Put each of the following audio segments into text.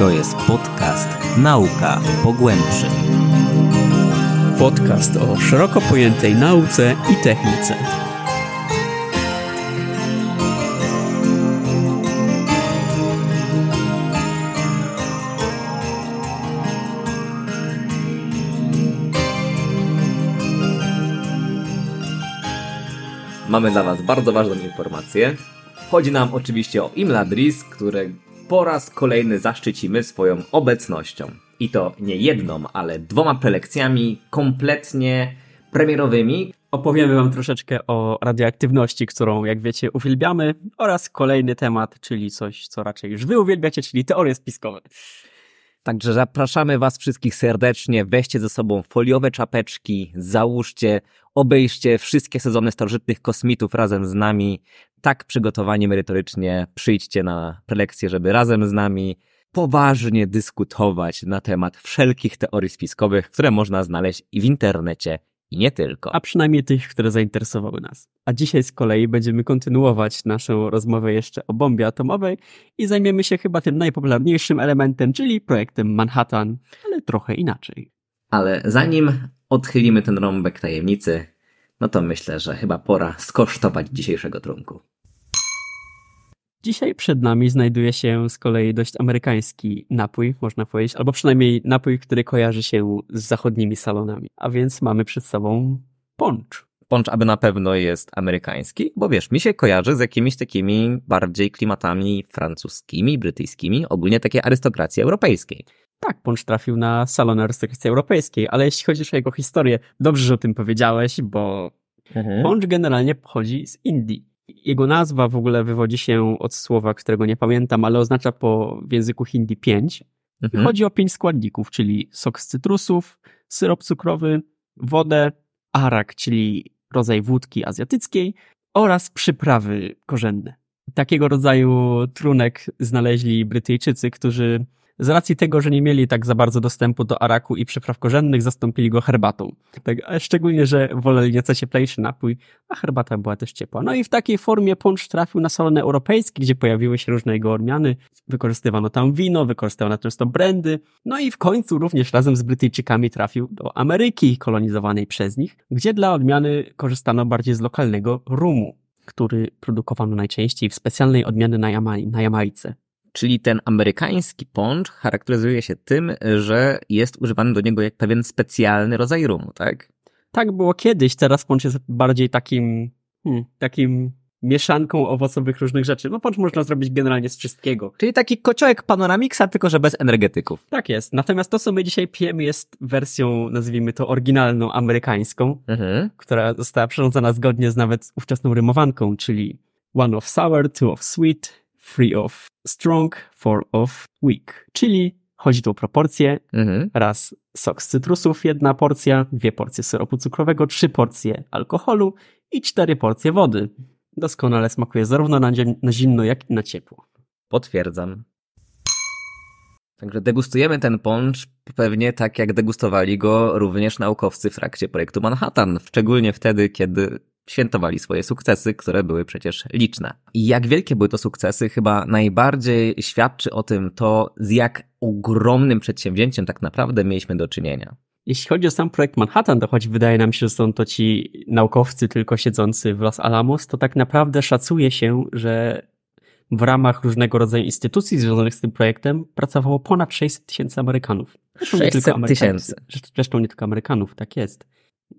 To jest podcast Nauka Pogłębszy. Podcast o szeroko pojętej nauce i technice. Mamy dla Was bardzo ważną informację. Chodzi nam oczywiście o Imladris, które po raz kolejny zaszczycimy swoją obecnością. I to nie jedną, ale dwoma prelekcjami kompletnie premierowymi. Opowiemy Wam troszeczkę o radioaktywności, którą, jak wiecie, uwielbiamy, oraz kolejny temat, czyli coś, co raczej już Wy uwielbiacie, czyli teorie spiskowe. Także zapraszamy Was wszystkich serdecznie. Weźcie ze sobą foliowe czapeczki, załóżcie, obejrzcie wszystkie sezony starożytnych kosmitów razem z nami. Tak przygotowani merytorycznie przyjdźcie na prelekcję, żeby razem z nami poważnie dyskutować na temat wszelkich teorii spiskowych, które można znaleźć i w internecie, i nie tylko. A przynajmniej tych, które zainteresowały nas. A dzisiaj z kolei będziemy kontynuować naszą rozmowę jeszcze o bombie atomowej i zajmiemy się chyba tym najpopularniejszym elementem, czyli projektem Manhattan, ale trochę inaczej. Ale zanim odchylimy ten rąbek tajemnicy, no to myślę, że chyba pora skosztować dzisiejszego trunku. Dzisiaj przed nami znajduje się z kolei dość amerykański napój, można powiedzieć, albo przynajmniej napój, który kojarzy się z zachodnimi salonami. A więc mamy przed sobą poncz. Poncz aby na pewno jest amerykański, bo wiesz, mi się kojarzy z jakimiś takimi bardziej klimatami francuskimi, brytyjskimi, ogólnie takiej arystokracji europejskiej. Tak, poncz trafił na salon arystokracji europejskiej, ale jeśli chodzi o jego historię, dobrze, że o tym powiedziałeś, bo mhm. poncz generalnie pochodzi z Indii. Jego nazwa w ogóle wywodzi się od słowa, którego nie pamiętam, ale oznacza po w języku hindi pięć. Mhm. Chodzi o pięć składników, czyli sok z cytrusów, syrop cukrowy, wodę, arak, czyli rodzaj wódki azjatyckiej oraz przyprawy korzenne. Takiego rodzaju trunek znaleźli Brytyjczycy, którzy z racji tego, że nie mieli tak za bardzo dostępu do araku i przypraw korzennych, zastąpili go herbatą. Tak, szczególnie, że woleli nieco cieplejszy napój, a herbata była też ciepła. No i w takiej formie poncz trafił na salony europejskie, gdzie pojawiły się różne jego odmiany. Wykorzystywano tam wino, wykorzystywano często brandy. No i w końcu również razem z Brytyjczykami trafił do Ameryki kolonizowanej przez nich, gdzie dla odmiany korzystano bardziej z lokalnego rumu który produkowano najczęściej w specjalnej odmiany na, Jama na Jamajce. Czyli ten amerykański poncz charakteryzuje się tym, że jest używany do niego jak pewien specjalny rodzaj rumu, tak? Tak było kiedyś, teraz poncz jest bardziej takim, hmm, takim mieszanką owocowych różnych rzeczy. No poncz można zrobić generalnie z wszystkiego. Czyli taki kociołek Panoramiksa, tylko że bez energetyków. Tak jest. Natomiast to, co my dzisiaj pijemy jest wersją, nazwijmy to oryginalną amerykańską, mhm. która została przyrządzona zgodnie z nawet ówczesną rymowanką, czyli one of sour, two of sweet, three of strong, four of weak. Czyli chodzi tu o proporcje. Mhm. Raz sok z cytrusów, jedna porcja, dwie porcje syropu cukrowego, trzy porcje alkoholu i cztery porcje wody. Doskonale smakuje zarówno na, na zimno, jak i na ciepło. Potwierdzam. Także degustujemy ten poncz pewnie tak, jak degustowali go również naukowcy w trakcie projektu Manhattan, szczególnie wtedy, kiedy świętowali swoje sukcesy, które były przecież liczne. I jak wielkie były to sukcesy, chyba najbardziej świadczy o tym to, z jak ogromnym przedsięwzięciem tak naprawdę mieliśmy do czynienia. Jeśli chodzi o sam projekt Manhattan, to choć wydaje nam się, że są to ci naukowcy tylko siedzący w Los Alamos, to tak naprawdę szacuje się, że w ramach różnego rodzaju instytucji związanych z tym projektem pracowało ponad 600 tysięcy Amerykanów. Zresztą 600 tysięcy. Zresztą nie tylko Amerykanów, tak jest.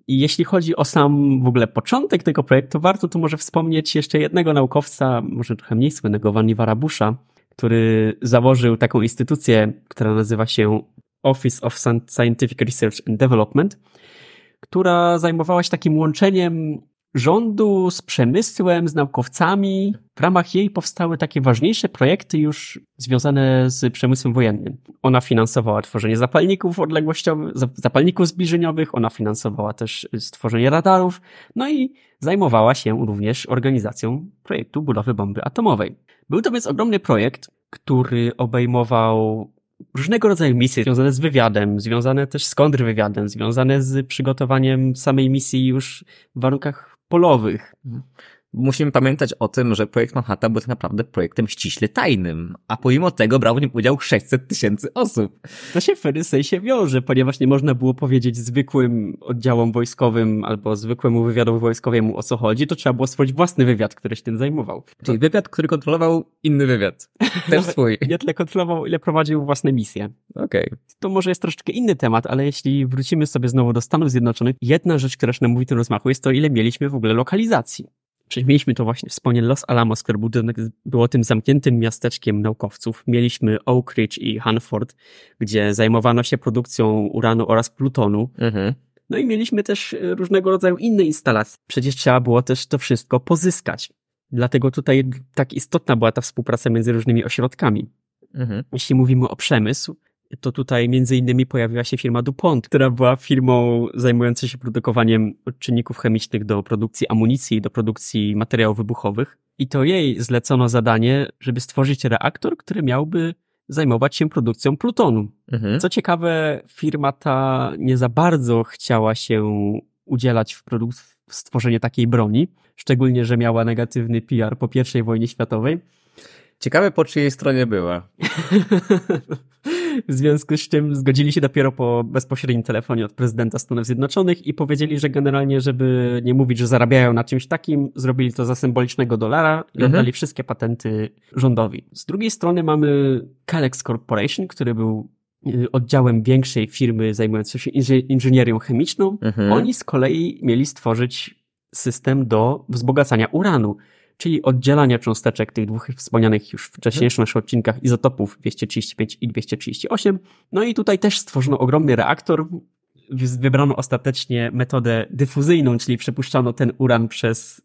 I jeśli chodzi o sam w ogóle początek tego projektu, warto tu może wspomnieć jeszcze jednego naukowca, może trochę mniej słynnego, Vanivara Busha, który założył taką instytucję, która nazywa się Office of Scientific Research and Development, która zajmowała się takim łączeniem rządu z przemysłem, z naukowcami. W ramach jej powstały takie ważniejsze projekty już związane z przemysłem wojennym. Ona finansowała tworzenie zapalników odległościowych, zapalników zbliżeniowych, ona finansowała też stworzenie radarów, no i zajmowała się również organizacją projektu budowy bomby atomowej. Był to więc ogromny projekt, który obejmował różnego rodzaju misje związane z wywiadem, związane też z kontrwywiadem, związane z przygotowaniem samej misji już w warunkach polowych. Musimy pamiętać o tym, że projekt Manhattan był tak naprawdę projektem ściśle tajnym, a pomimo tego brało w nim udział 600 tysięcy osób. To się w pewnym sensie wiąże, ponieważ nie można było powiedzieć zwykłym oddziałom wojskowym albo zwykłemu wywiadowi wojskowemu o co chodzi, to trzeba było stworzyć własny wywiad, który się tym zajmował. Czyli wywiad, który kontrolował inny wywiad. Też swój. Nie tyle kontrolował, ile prowadził własne misje. Okej. Okay. To może jest troszeczkę inny temat, ale jeśli wrócimy sobie znowu do Stanów Zjednoczonych, jedna rzecz, która się nam mówi w tym rozmachu jest to, ile mieliśmy w ogóle lokalizacji. Przecież mieliśmy to właśnie wspomnieć Los Alamos, które było tym zamkniętym miasteczkiem naukowców. Mieliśmy Oak Ridge i Hanford, gdzie zajmowano się produkcją uranu oraz plutonu. Mhm. No i mieliśmy też e, różnego rodzaju inne instalacje. Przecież trzeba było też to wszystko pozyskać. Dlatego tutaj tak istotna była ta współpraca między różnymi ośrodkami. Mhm. Jeśli mówimy o przemysł, to tutaj między innymi pojawiła się firma DuPont, która była firmą zajmującą się produkowaniem czynników chemicznych do produkcji amunicji, do produkcji materiałów wybuchowych. I to jej zlecono zadanie, żeby stworzyć reaktor, który miałby zajmować się produkcją plutonu. Mhm. Co ciekawe, firma ta nie za bardzo chciała się udzielać w, produk- w stworzenie takiej broni, szczególnie, że miała negatywny PR po I wojnie światowej. Ciekawe, po czyjej stronie była. w związku z czym zgodzili się dopiero po bezpośrednim telefonie od prezydenta Stanów Zjednoczonych i powiedzieli, że generalnie, żeby nie mówić, że zarabiają na czymś takim, zrobili to za symbolicznego dolara i mhm. oddali wszystkie patenty rządowi. Z drugiej strony mamy Kalex Corporation, który był y, oddziałem większej firmy zajmującej się inżynierią chemiczną. Mhm. Oni z kolei mieli stworzyć system do wzbogacania uranu czyli oddzielania cząsteczek tych dwóch wspomnianych już wcześniejszych naszych odcinkach izotopów 235 i 238. No i tutaj też stworzono ogromny reaktor. Wybrano ostatecznie metodę dyfuzyjną, czyli przepuszczano ten uran przez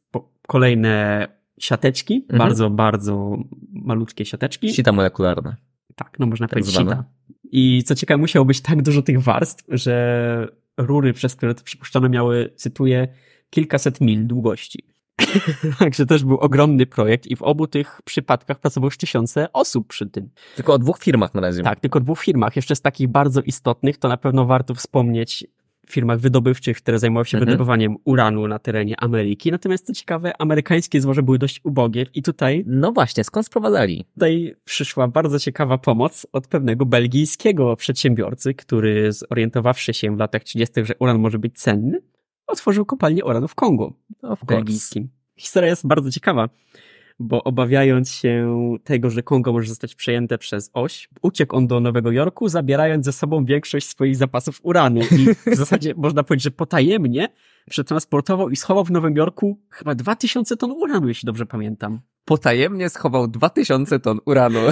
kolejne siateczki, mhm. bardzo, bardzo malutkie siateczki. Sita molekularne. Tak, no można tak powiedzieć sita. I co ciekawe, musiało być tak dużo tych warstw, że rury, przez które to przypuszczano miały, cytuję, kilkaset mil długości. Także też był ogromny projekt i w obu tych przypadkach pracowało już tysiące osób przy tym. Tylko o dwóch firmach na razie. Tak, tylko o dwóch firmach. Jeszcze z takich bardzo istotnych, to na pewno warto wspomnieć firmach wydobywczych, które zajmowały się mhm. wydobywaniem uranu na terenie Ameryki. Natomiast co ciekawe, amerykańskie złoże były dość ubogie i tutaj... No właśnie, skąd sprowadzali? Tutaj przyszła bardzo ciekawa pomoc od pewnego belgijskiego przedsiębiorcy, który zorientowawszy się w latach 30., że uran może być cenny, otworzył kopalnię uranu w Kongo, w belgijskim. Historia jest bardzo ciekawa, bo obawiając się tego, że Kongo może zostać przejęte przez oś, uciekł on do Nowego Jorku, zabierając ze sobą większość swoich zapasów uranu. I w zasadzie można powiedzieć, że potajemnie przetransportował i schował w Nowym Jorku chyba 2000 ton uranu, jeśli dobrze pamiętam. Potajemnie schował 2000 ton uranu.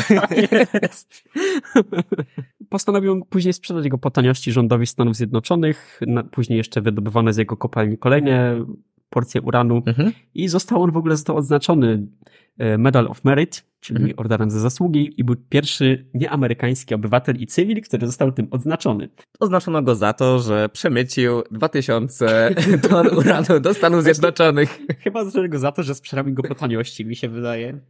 Postanowił później sprzedać jego po taniości rządowi Stanów Zjednoczonych, później jeszcze wydobywano z jego kopalni kolejne porcję uranu mhm. i został on w ogóle został odznaczony e, Medal of Merit, czyli mhm. orderem za zasługi i był pierwszy nieamerykański obywatel i cywil, który został tym odznaczony. Oznaczono go za to, że przemycił 2000 ton uranu do Stanów Zjednoczonych. Chyba oznaczono go za to, że sprzedał go po taniości, mi się wydaje.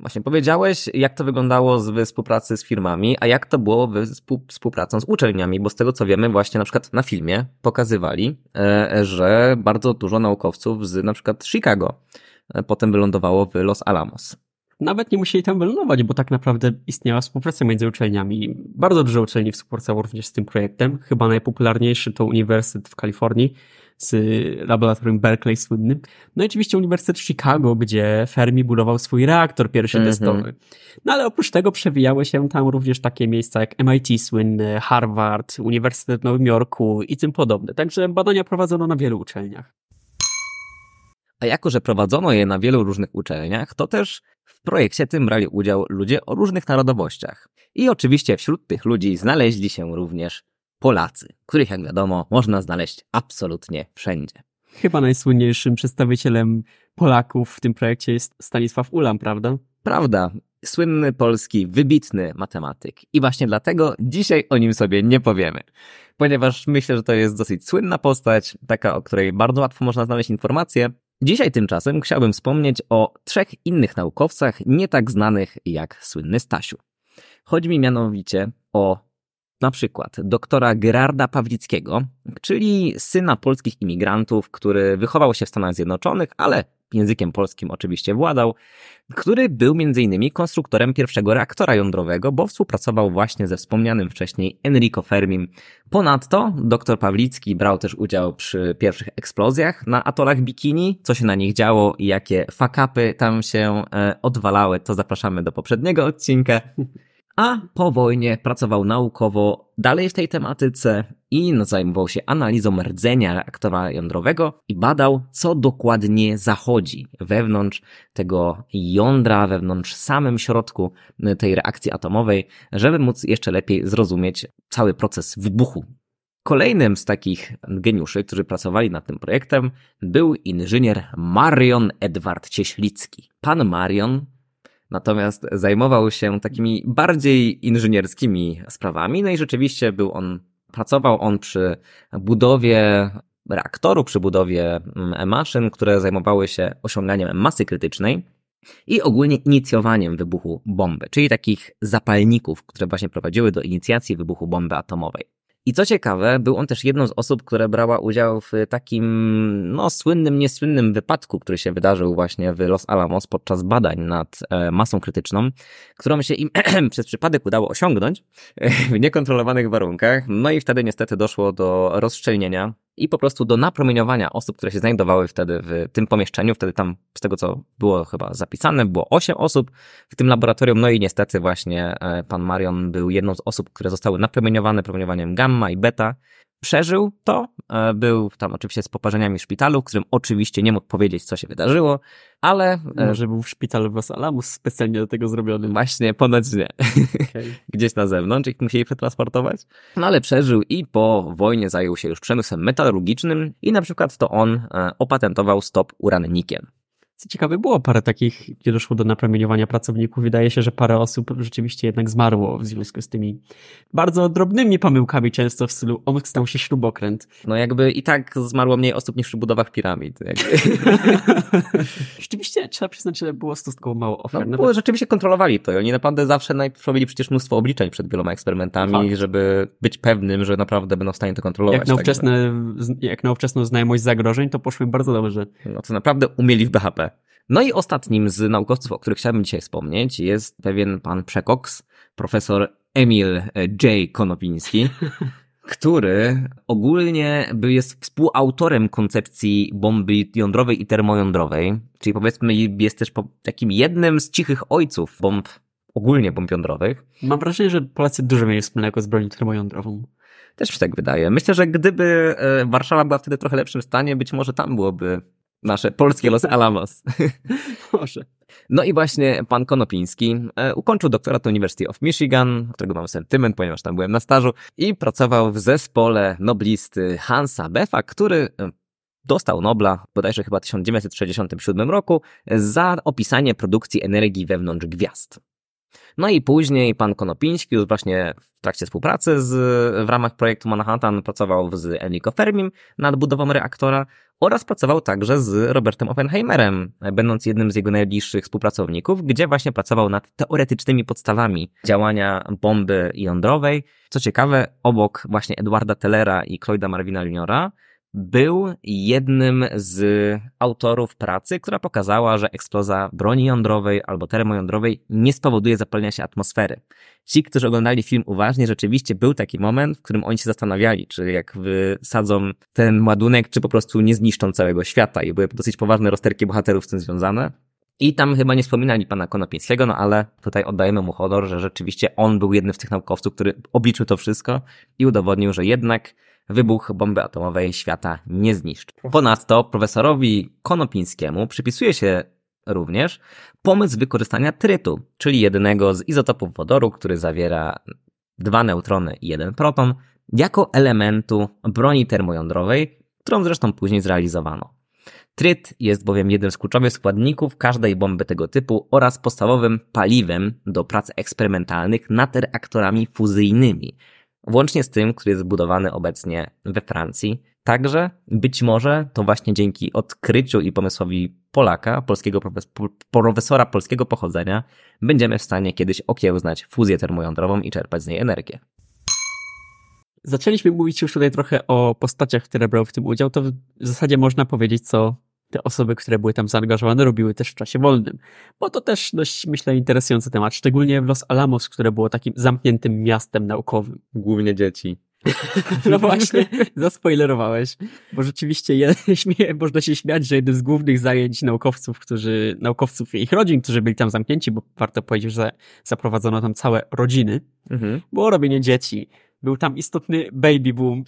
Właśnie powiedziałeś, jak to wyglądało z współpracy z firmami, a jak to było we współpracą z uczelniami, bo z tego co wiemy, właśnie na przykład na filmie pokazywali, e, że bardzo dużo naukowców z na przykład Chicago e, potem wylądowało w Los Alamos. Nawet nie musieli tam wylądować, bo tak naprawdę istniała współpraca między uczelniami. Bardzo dużo uczelni współpracowało również z tym projektem. Chyba najpopularniejszy to Uniwersytet w Kalifornii, z laboratorium Berkeley słynnym. No i oczywiście Uniwersytet Chicago, gdzie Fermi budował swój reaktor pierwszy mm -hmm. testowy. No ale oprócz tego przewijały się tam również takie miejsca jak MIT słynny, Harvard, Uniwersytet w Nowym Jorku i tym podobne. Także badania prowadzono na wielu uczelniach. A jako, że prowadzono je na wielu różnych uczelniach, to też w projekcie tym brali udział ludzie o różnych narodowościach. I oczywiście wśród tych ludzi znaleźli się również Polacy, których jak wiadomo można znaleźć absolutnie wszędzie. Chyba najsłynniejszym przedstawicielem Polaków w tym projekcie jest Stanisław Ulam, prawda? Prawda. Słynny polski, wybitny matematyk. I właśnie dlatego dzisiaj o nim sobie nie powiemy. Ponieważ myślę, że to jest dosyć słynna postać, taka, o której bardzo łatwo można znaleźć informacje. Dzisiaj tymczasem chciałbym wspomnieć o trzech innych naukowcach, nie tak znanych jak słynny Stasiu. Chodzi mi mianowicie o na przykład doktora Gerarda Pawlickiego, czyli syna polskich imigrantów, który wychował się w Stanach Zjednoczonych, ale językiem polskim oczywiście władał, który był m.in. konstruktorem pierwszego reaktora jądrowego, bo współpracował właśnie ze wspomnianym wcześniej Enrico Fermim. Ponadto dr Pawlicki brał też udział przy pierwszych eksplozjach na atolach Bikini, co się na nich działo i jakie fakapy tam się e, odwalały, to zapraszamy do poprzedniego odcinka a po wojnie pracował naukowo dalej w tej tematyce i zajmował się analizą rdzenia reaktora jądrowego i badał, co dokładnie zachodzi wewnątrz tego jądra, wewnątrz samym środku tej reakcji atomowej, żeby móc jeszcze lepiej zrozumieć cały proces wybuchu. Kolejnym z takich geniuszy, którzy pracowali nad tym projektem, był inżynier Marion Edward Cieślicki. Pan Marion Natomiast zajmował się takimi bardziej inżynierskimi sprawami, no i rzeczywiście był on, pracował on przy budowie reaktoru, przy budowie mm, maszyn, które zajmowały się osiąganiem masy krytycznej i ogólnie inicjowaniem wybuchu bomby, czyli takich zapalników, które właśnie prowadziły do inicjacji wybuchu bomby atomowej. I co ciekawe, był on też jedną z osób, która brała udział w takim, no, słynnym, niesłynnym wypadku, który się wydarzył właśnie w Los Alamos podczas badań nad e, masą krytyczną, którą się im przez przypadek udało osiągnąć w niekontrolowanych warunkach. No i wtedy niestety doszło do rozszczelnienia i po prostu do napromieniowania osób, które się znajdowały wtedy w tym pomieszczeniu. Wtedy tam, z tego co było chyba zapisane, było 8 osób w tym laboratorium. No i niestety właśnie e, pan Marion był jedną z osób, które zostały napromieniowane promieniowaniem gamma i beta przeżył to. E, był tam oczywiście z poparzeniami w szpitalu, w którym oczywiście nie mógł powiedzieć, co się wydarzyło, ale... E, Może był w szpitalu w Los Alamos specjalnie do tego zrobiony. Właśnie, ponoć nie. Okay. Gdzieś na zewnątrz ich musieli przetransportować. No ale przeżył i po wojnie zajął się już przemysłem metalurgicznym i na przykład to on e, opatentował stop urannikiem. Co ciekawe, było parę takich, gdzie doszło do napromieniowania pracowników. Wydaje się, że parę osób rzeczywiście jednak zmarło w związku z tymi bardzo drobnymi pomyłkami, często w stylu on stał się śrubokręt. No jakby i tak zmarło mniej osób niż w budowach piramid. rzeczywiście trzeba przyznać, że było stosunkowo mało ofiar. No, bo rzeczywiście kontrolowali to i oni naprawdę zawsze najpierw robili przecież mnóstwo obliczeń przed wieloma eksperymentami, Fakt. żeby być pewnym, że naprawdę będą w stanie to kontrolować. Jak na, ówczesne, jak na ówczesną znajomość zagrożeń, to poszły bardzo dobrze. No to naprawdę umieli w BHP. No i ostatnim z naukowców, o których chciałbym dzisiaj wspomnieć, jest pewien pan Przekoks, profesor Emil J. Konopiński, który ogólnie jest współautorem koncepcji bomby jądrowej i termojądrowej, czyli powiedzmy jest też takim jednym z cichych ojców bomb, ogólnie bomb jądrowych. Mam wrażenie, że Polacy dużo mieli wspólnego z bronią termojądrową. Też mi się tak wydaje. Myślę, że gdyby e, Warszawa była wtedy trochę lepszym stanie, być może tam byłoby nasze polskie Los Alamos. Może. No i właśnie pan Konopiński e, ukończył doktorat University of Michigan, którego mam sentyment, ponieważ tam byłem na stażu, i pracował w zespole noblisty Hansa Beffa, który e, dostał Nobla, bodajże chyba w 1967 roku, za opisanie produkcji energii wewnątrz gwiazd. No i później pan Konopiński, już właśnie w trakcie współpracy z, w ramach projektu Manhattan pracował z Enrico Fermim nad budową reaktora oraz pracował także z Robertem Oppenheimerem, będąc jednym z jego najbliższych współpracowników, gdzie właśnie pracował nad teoretycznymi podstawami działania bomby jądrowej. Co ciekawe, obok właśnie Edwarda Tellera i Cloyda Marvina Juniora był jednym z autorów pracy, która pokazała, że eksplozja broni jądrowej albo termojądrowej nie spowoduje zapalenia się atmosfery. Ci, którzy oglądali film uważnie, rzeczywiście był taki moment, w którym oni się zastanawiali, czy jak wysadzą ten ładunek, czy po prostu nie zniszczą całego świata i były dosyć poważne rozterki bohaterów z tym związane. I tam chyba nie wspominali pana Konopińskiego, no ale tutaj oddajemy mu honor, że rzeczywiście on był jednym z tych naukowców, który obliczył to wszystko i udowodnił, że jednak wybuch bomby atomowej świata nie zniszczy. Ponadto profesorowi Konopińskiemu przypisuje się również pomysł wykorzystania trytu, czyli jednego z izotopów wodoru, który zawiera dwa neutrony i jeden proton, jako elementu broni termojądrowej, którą zresztą później zrealizowano. Tryt jest bowiem jednym z kluczowych składników każdej bomby tego typu oraz podstawowym paliwem do prac eksperymentalnych nad reaktorami fuzyjnymi, włącznie z tym, który jest zbudowany obecnie we Francji. Także być może to właśnie dzięki odkryciu i pomysłowi Polaka, polskiego profesora polskiego pochodzenia, będziemy w stanie kiedyś okiełznać fuzję termojądrową i czerpać z niej energię. Zaczęliśmy mówić już tutaj trochę o postaciach, które brały w tym udział, to w zasadzie można powiedzieć, co te osoby, które były tam zaangażowane, robiły też w czasie wolnym. Bo to też dość, myślę, interesujący temat, szczególnie w Los Alamos, które było takim zamkniętym miastem naukowym. Głównie dzieci. No właśnie, zaspoilerowałeś, bo rzeczywiście je, śmieje, można się śmiać, że jednym z głównych zajęć naukowców, którzy, naukowców i ich rodzin, którzy byli tam zamknięci, bo warto powiedzieć, że zaprowadzono tam całe rodziny, mhm. było robienie dzieci. Był tam istotny baby boom.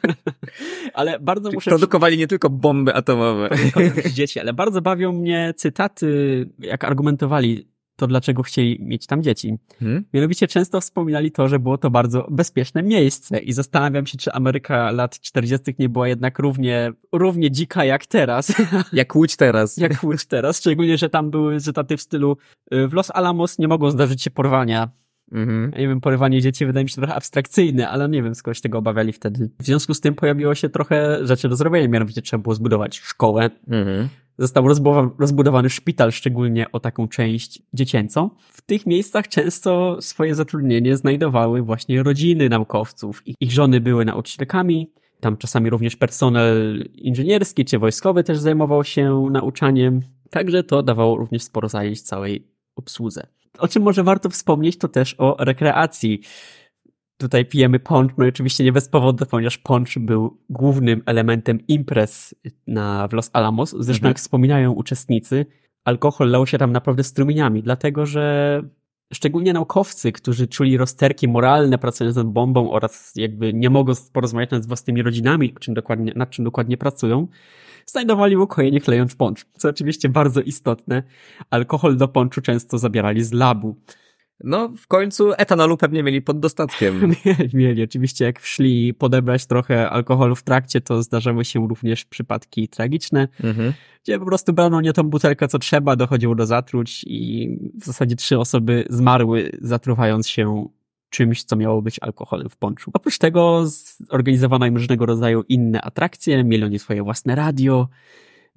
ale bardzo muszę... Produkowali nie tylko bomby atomowe. dzieci, ale bardzo bawią mnie cytaty, jak argumentowali to dlaczego chcieli mieć tam dzieci. Hmm? Mianowicie często wspominali to, że było to bardzo bezpieczne miejsce i zastanawiam się, czy Ameryka lat 40. nie była jednak równie, równie dzika jak teraz. Jak Łódź teraz. jak Łódź teraz, szczególnie, że tam były cytaty w stylu y, w Los Alamos nie mogą zdarzyć się porwania. Mhm. Nie wiem, porywanie dzieci wydaje mi się trochę abstrakcyjne, ale nie wiem, skąd się tego obawiali wtedy. W związku z tym pojawiło się trochę rzeczy do zrobienia, mianowicie trzeba było zbudować szkołę, mhm został rozbudowany szpital, szczególnie o taką część dziecięcą. W tych miejscach często swoje zatrudnienie znajdowały właśnie rodziny naukowców. Ich żony były nauczycielkami, tam czasami również personel inżynierski czy wojskowy też zajmował się nauczaniem. Także to dawało również sporo zajęć całej obsłudze. O czym może warto wspomnieć, to też o rekreacji tutaj pijemy punch, no oczywiście nie bez powodu, ponieważ punch był głównym elementem imprez na, w Los Alamos. Zresztą mhm. jak wspominają uczestnicy, alkohol lał się tam naprawdę strumieniami, dlatego że szczególnie naukowcy, którzy czuli rozterki moralne pracując nad bombą oraz jakby nie mogą porozmawiać nad własnymi rodzinami, czym dokładnie, nad czym dokładnie pracują, znajdowali ukojenie chlejąc poncz, co oczywiście bardzo istotne. Alkohol do ponczu często zabierali z labu. No, w końcu etanolu pewnie mieli pod dostatkiem. mieli, mieli. Oczywiście jak szli podebrać trochę alkoholu w trakcie, to zdarzały się również przypadki tragiczne, mhm. gdzie po prostu brano nie tą butelkę, co trzeba, dochodziło do zatruć i w zasadzie trzy osoby zmarły, zatruwając się czymś, co miało być alkoholem w ponczu. Oprócz tego zorganizowano im różnego rodzaju inne atrakcje, mieli oni swoje własne radio,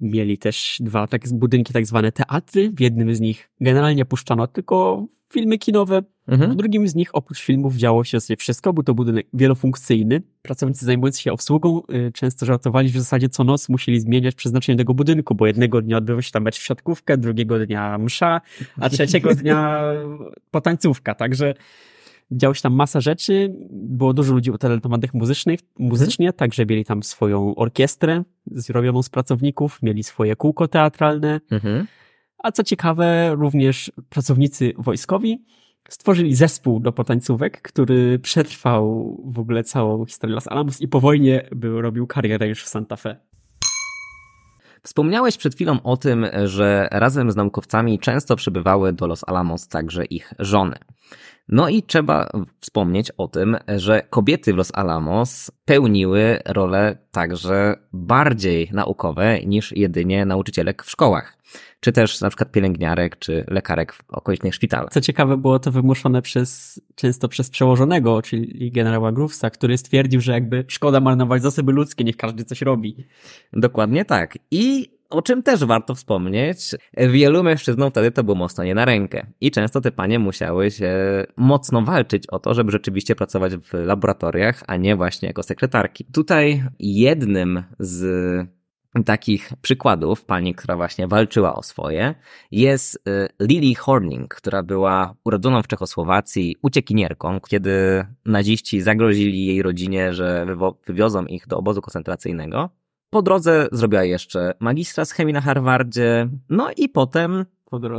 mieli też dwa tak, budynki, tak zwane teatry. W jednym z nich generalnie puszczano tylko filmy kinowe. Mhm. W drugim z nich oprócz filmów działo się wszystko. Był to budynek wielofunkcyjny. Pracownicy zajmujący się obsługą y, często żartowali, że w zasadzie co noc musieli zmieniać przeznaczenie tego budynku, bo jednego dnia odbywał się tam mecz w siatkówkę, drugiego dnia msza, a trzeciego dnia potańcówka. Także działo się tam masa rzeczy. Było dużo ludzi utalentowanych muzycznych, muzycznie, mhm. także mieli tam swoją orkiestrę zrobioną z pracowników, mieli swoje kółko teatralne. Mhm. A co ciekawe, również pracownicy wojskowi stworzyli zespół do potańcówek, który przetrwał w ogóle całą historię Los Alamos i po wojnie był, robił karierę już w Santa Fe. Wspomniałeś przed chwilą o tym, że razem z naukowcami często przybywały do Los Alamos także ich żony. No i trzeba wspomnieć o tym, że kobiety w Los Alamos pełniły role także bardziej naukowe niż jedynie nauczycielek w szkołach czy też na przykład pielęgniarek, czy lekarek w okolicznych szpitalach. Co ciekawe, było to wymuszone przez, często przez przełożonego, czyli generała Groovesa, który stwierdził, że jakby szkoda marnować zasoby ludzkie, niech każdy coś robi. Dokładnie tak. I o czym też warto wspomnieć, wielu mężczyznom wtedy to było mocno nie na rękę. I często te panie musiały się mocno walczyć o to, żeby rzeczywiście pracować w laboratoriach, a nie właśnie jako sekretarki. Tutaj jednym z takich przykładów pani, która właśnie walczyła o swoje, jest y, Lily Horning, która była urodzoną w Czechosłowacji uciekinierką, kiedy naziści zagrozili jej rodzinie, że wywiozą ich do obozu koncentracyjnego. Po drodze zrobiła jeszcze magistra z chemii na Harvardzie, no i potem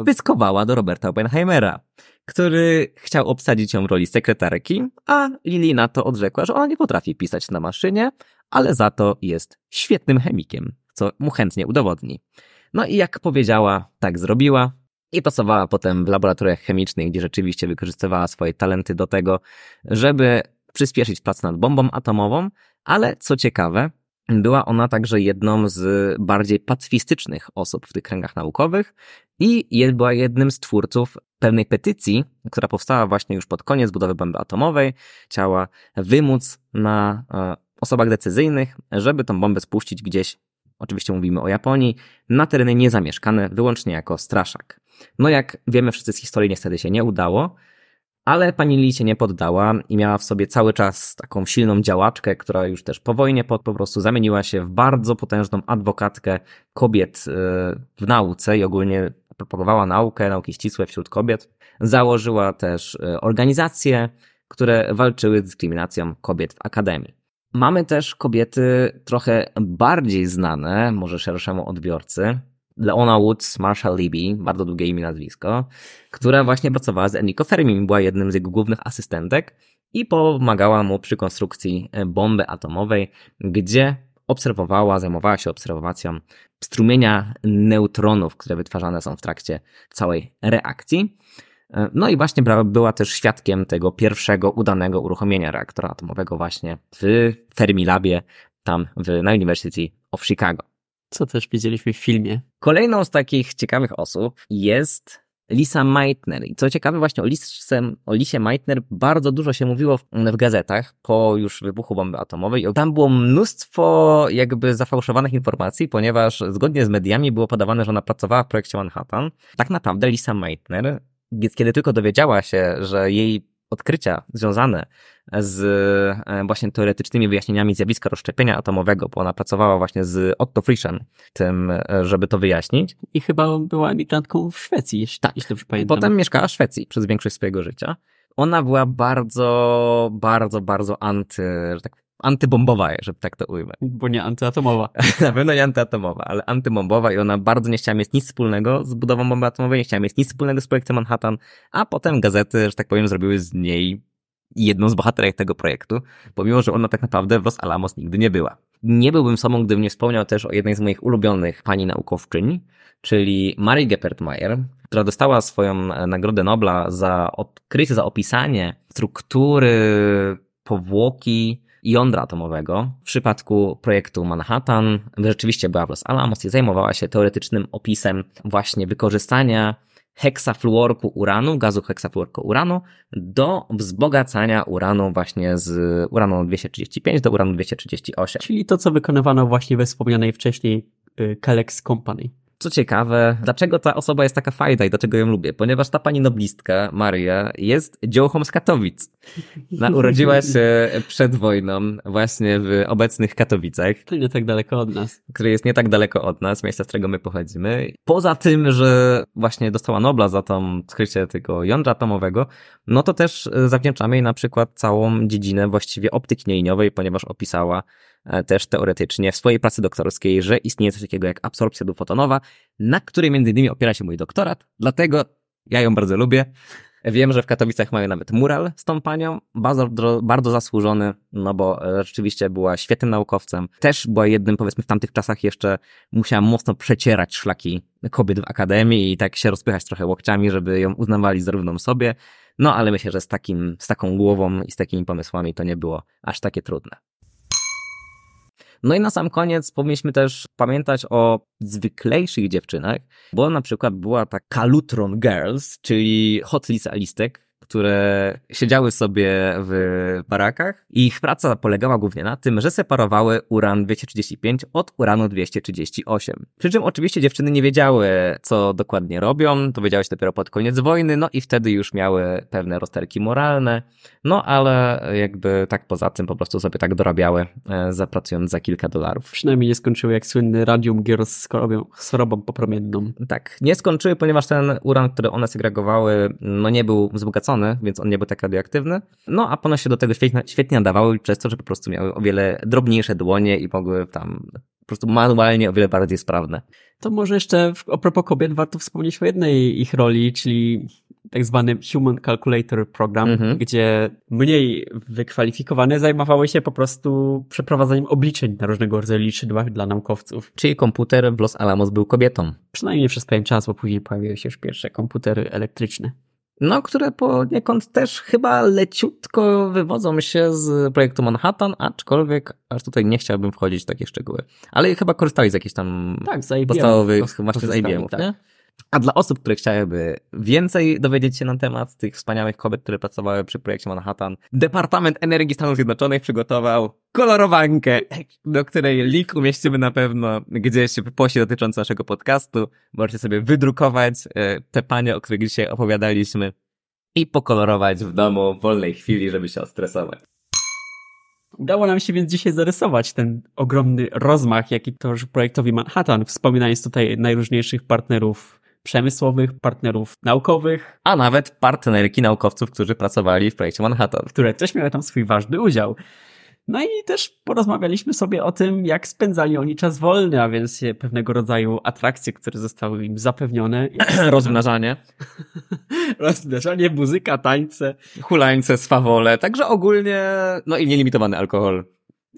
wyskowała do Roberta Oppenheimera, który chciał obsadzić ją w roli sekretarki, a Lily na to odrzekła, że ona nie potrafi pisać na maszynie, ale za to jest świetnym chemikiem co mu chętnie udowodni. No i jak powiedziała, tak zrobiła. I pracowała potem w laboratoriach chemicznych, gdzie rzeczywiście wykorzystywała swoje talenty do tego, żeby przyspieszyć pracę nad bombą atomową, ale co ciekawe, była ona także jedną z bardziej pacyfistycznych osób w tych kręgach naukowych i była jednym z twórców pewnej petycji, która powstała właśnie już pod koniec budowy bomby atomowej. Chciała wymóc na e, osobach decyzyjnych, żeby tą bombę spuścić gdzieś oczywiście mówimy o Japonii, na tereny niezamieszkane, wyłącznie jako straszak. No jak wiemy wszyscy z historii, niestety się nie udało. Ale pani Lee się nie poddała i miała w sobie cały czas taką silną działaczkę, która już też po wojnie po, po prostu zamieniła się w bardzo potężną adwokatkę kobiet e, w nauce i ogólnie propagowała naukę, nauki ścisłe wśród kobiet. Założyła też e, organizacje, które walczyły z dyskryminacją kobiet w akademii. Mamy też kobiety trochę bardziej znane, może szerszemu odbiorcy. Leona Woods Marshall Libby, bardzo długie imię nazwisko, która właśnie pracowała z Enrico Fermi, była jednym z jego głównych asystentek i pomagała mu przy konstrukcji bomby atomowej, gdzie obserwowała, zajmowała się obserwacją strumienia neutronów, które wytwarzane są w trakcie całej reakcji. No i właśnie była też świadkiem tego pierwszego udanego uruchomienia reaktora atomowego właśnie w Fermilabie, tam w, na University of Chicago. Co też widzieliśmy w filmie. Kolejną z takich ciekawych osób jest Lisa Meitner. I co ciekawe, właśnie o, Lisem, o Lisie Meitner bardzo dużo się mówiło w, w, gazetach po już wybuchu bomby atomowej. Tam było mnóstwo jakby zafałszowanych informacji, ponieważ zgodnie z mediami było podawane, że ona pracowała w projekcie Manhattan. Tak naprawdę Lisa Meitner, kiedy tylko dowiedziała się, że jej odkrycia związane z e, właśnie teoretycznymi wyjaśnieniami zjawiska rozszczepienia atomowego, bo ona pracowała właśnie z Otto Frischem, tym, e, żeby to wyjaśnić. I chyba była emigrantką w Szwecji, jeśli, tak. jeśli dobrze pamiętam. Potem mieszkała w Szwecji przez większość swojego życia. Ona była bardzo, bardzo, bardzo anty, że tak antybombowa, żeby tak to ujmę. Bo nie antyatomowa. Na pewno nie antyatomowa, ale antybombowa i ona bardzo nie chciała mieć nic wspólnego z budową bomby atomowej, nie chciała mieć nic wspólnego z projektem Manhattan, a potem gazety, że tak powiem, zrobiły z niej jedną z bohaterek tego projektu, pomimo, że ona tak naprawdę w Los Alamos nigdy nie była. Nie byłbym sobą, gdybym nie wspomniał też o jednej z moich ulubionych pani naukowczyń, czyli Marie Geppert-Mayer, która dostała swoją e, Nagrodę Nobla za odkrycie, za opisanie struktury powłoki jądra atomowego. W przypadku projektu Manhattan rzeczywiście była w Los Alamos i zajmowała się teoretycznym opisem właśnie wykorzystania heksafluorku uranu, gazu heksafluorku uranu do wzbogacania uranu właśnie z uranu 235 do uranu 238. Czyli to, co wykonywano właśnie we wspomnianej wcześniej y, Kalex Company. Co ciekawe, dlaczego ta osoba jest taka fajna i dlaczego ją lubię? Ponieważ ta pani noblistka, Maria, jest dziołchą z Katowic. Na, urodziła się przed wojną właśnie w obecnych Katowicach. To nie tak daleko od nas. Który jest nie tak daleko od nas, miejsca, z którego my pochodzimy. Poza tym, że właśnie dostała Nobla za to odkrycie tego jądra atomowego, no to też zawdzięczamy jej na przykład całą dziedzinę właściwie optyki nieliniowej, ponieważ opisała też teoretycznie w swojej pracy doktorskiej, że istnieje coś takiego jak absorpcja dwufotonowa, na której między innymi opiera się mój doktorat, dlatego ja ją bardzo lubię. Wiem, że w Katowicach mają nawet mural z tą panią, bardzo, bardzo zasłużony, no bo e, rzeczywiście była świetnym naukowcem. Też była jednym, powiedzmy, w tamtych czasach jeszcze musiała mocno przecierać szlaki kobiet w akademii i tak się rozpychać trochę łokciami, żeby ją uznawali za równą sobie. No ale myślę, że z takim, z taką głową i z takimi pomysłami to nie było aż takie trudne. No i na sam koniec powinniśmy też pamiętać o zwyklejszych dziewczynach, bo na przykład była ta Kalutron Girls, czyli hot lista listek, które siedziały sobie w barakach i ich praca polegała głównie na tym, że separowały uran 235 od uranu 238. Przy czym oczywiście dziewczyny nie wiedziały, co dokładnie robią, dowiedziały się dopiero pod koniec wojny, no i wtedy już miały pewne rozterki moralne, no ale jakby tak poza tym po prostu sobie tak dorabiały, e, zapracując za kilka dolarów. Przynajmniej nie skończyły jak słynny radium gier z chorobą, z chorobą popromienną. Tak, nie skończyły, ponieważ ten uran, który one segregowały, no nie był wzbogacony więc on nie był tak radioaktywny. No a ponoć się do tego świetnie, świetnie nadawały przez to, że po prostu miały o wiele drobniejsze dłonie i mogły tam po prostu manualnie o wiele bardziej sprawne. To może jeszcze a propos kobiet warto wspomnieć o jednej ich roli, czyli tak zwany Human Calculator Program, mhm. gdzie mniej wykwalifikowane zajmowały się po prostu przeprowadzaniem obliczeń na różnego rodzaju liczydłach dla naukowców. Czyli komputer w Los Alamos był kobietą. Przynajmniej przez pewien czas, bo później pojawiły się już pierwsze komputery elektryczne no, które poniekąd też chyba leciutko wywodzą się z projektu Manhattan, aczkolwiek aż tutaj nie chciałbym wchodzić w takie szczegóły. Ale chyba korzystali z jakichś tam tak, podstawowych, właśnie z IBM-ów, tak. nie? A dla osób, które chciałyby więcej dowiedzieć się na temat tych wspaniałych kobiet, które pracowały przy projekcie Manhattan, Departament Energii Stanów Zjednoczonych przygotował kolorowankę, do której link umieścimy na pewno gdzieś w poście dotyczącym naszego podcastu. Możecie sobie wydrukować e, te panie, o których dzisiaj opowiadaliśmy. i pokolorować w domu w wolnej chwili, żeby się odstresować. Udało nam się więc dzisiaj zarysować ten ogromny rozmach, jaki torzy projektowi Manhattan, wspominając tutaj najróżniejszych partnerów przemysłowych, partnerów naukowych. A nawet partnerki naukowców, którzy pracowali w projekcie Manhattan. Które też miały tam swój ważny udział. No i też porozmawialiśmy sobie o tym, jak spędzali oni czas wolny, a więc pewnego rodzaju atrakcje, które zostały im zapewnione. Rozmnażanie. Rozmnażanie, muzyka, tańce. Hulańce, swawole, także ogólnie, no i nielimitowany alkohol.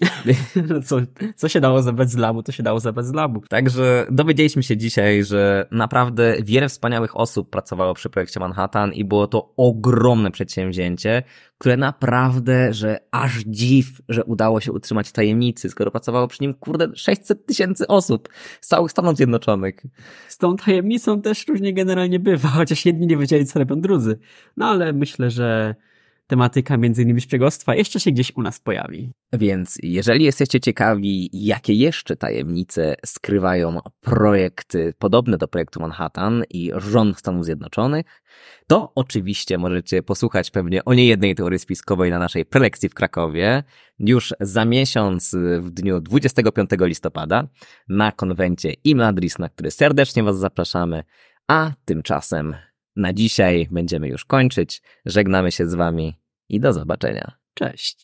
co, co się dało zebrać z labu, to się dało zebrać z labu. Także dowiedzieliśmy się dzisiaj, że naprawdę wiele wspaniałych osób pracowało przy projekcie Manhattan i było to ogromne przedsięwzięcie, które naprawdę, że aż dziw, że udało się utrzymać tajemnicy, skoro pracowało przy nim, kurde, 600 tysięcy osób z całych Stanów Zjednoczonych. Z tą tajemnicą też różnie generalnie bywa, chociaż jedni nie wiedzieli, co robią drudzy. No ale myślę, że tematyka innymi szpiegostwa jeszcze się gdzieś u nas pojawi. Więc jeżeli jesteście ciekawi, jakie jeszcze tajemnice skrywają projekty podobne do projektu Manhattan i rząd Stanów Zjednoczonych, to oczywiście możecie posłuchać pewnie o niejednej teorii spiskowej na naszej prelekcji w Krakowie już za miesiąc w dniu 25 listopada na konwencie Imladris, na który serdecznie Was zapraszamy, a tymczasem na dzisiaj będziemy już kończyć. Żegnamy się z Wami i do zobaczenia. Cześć.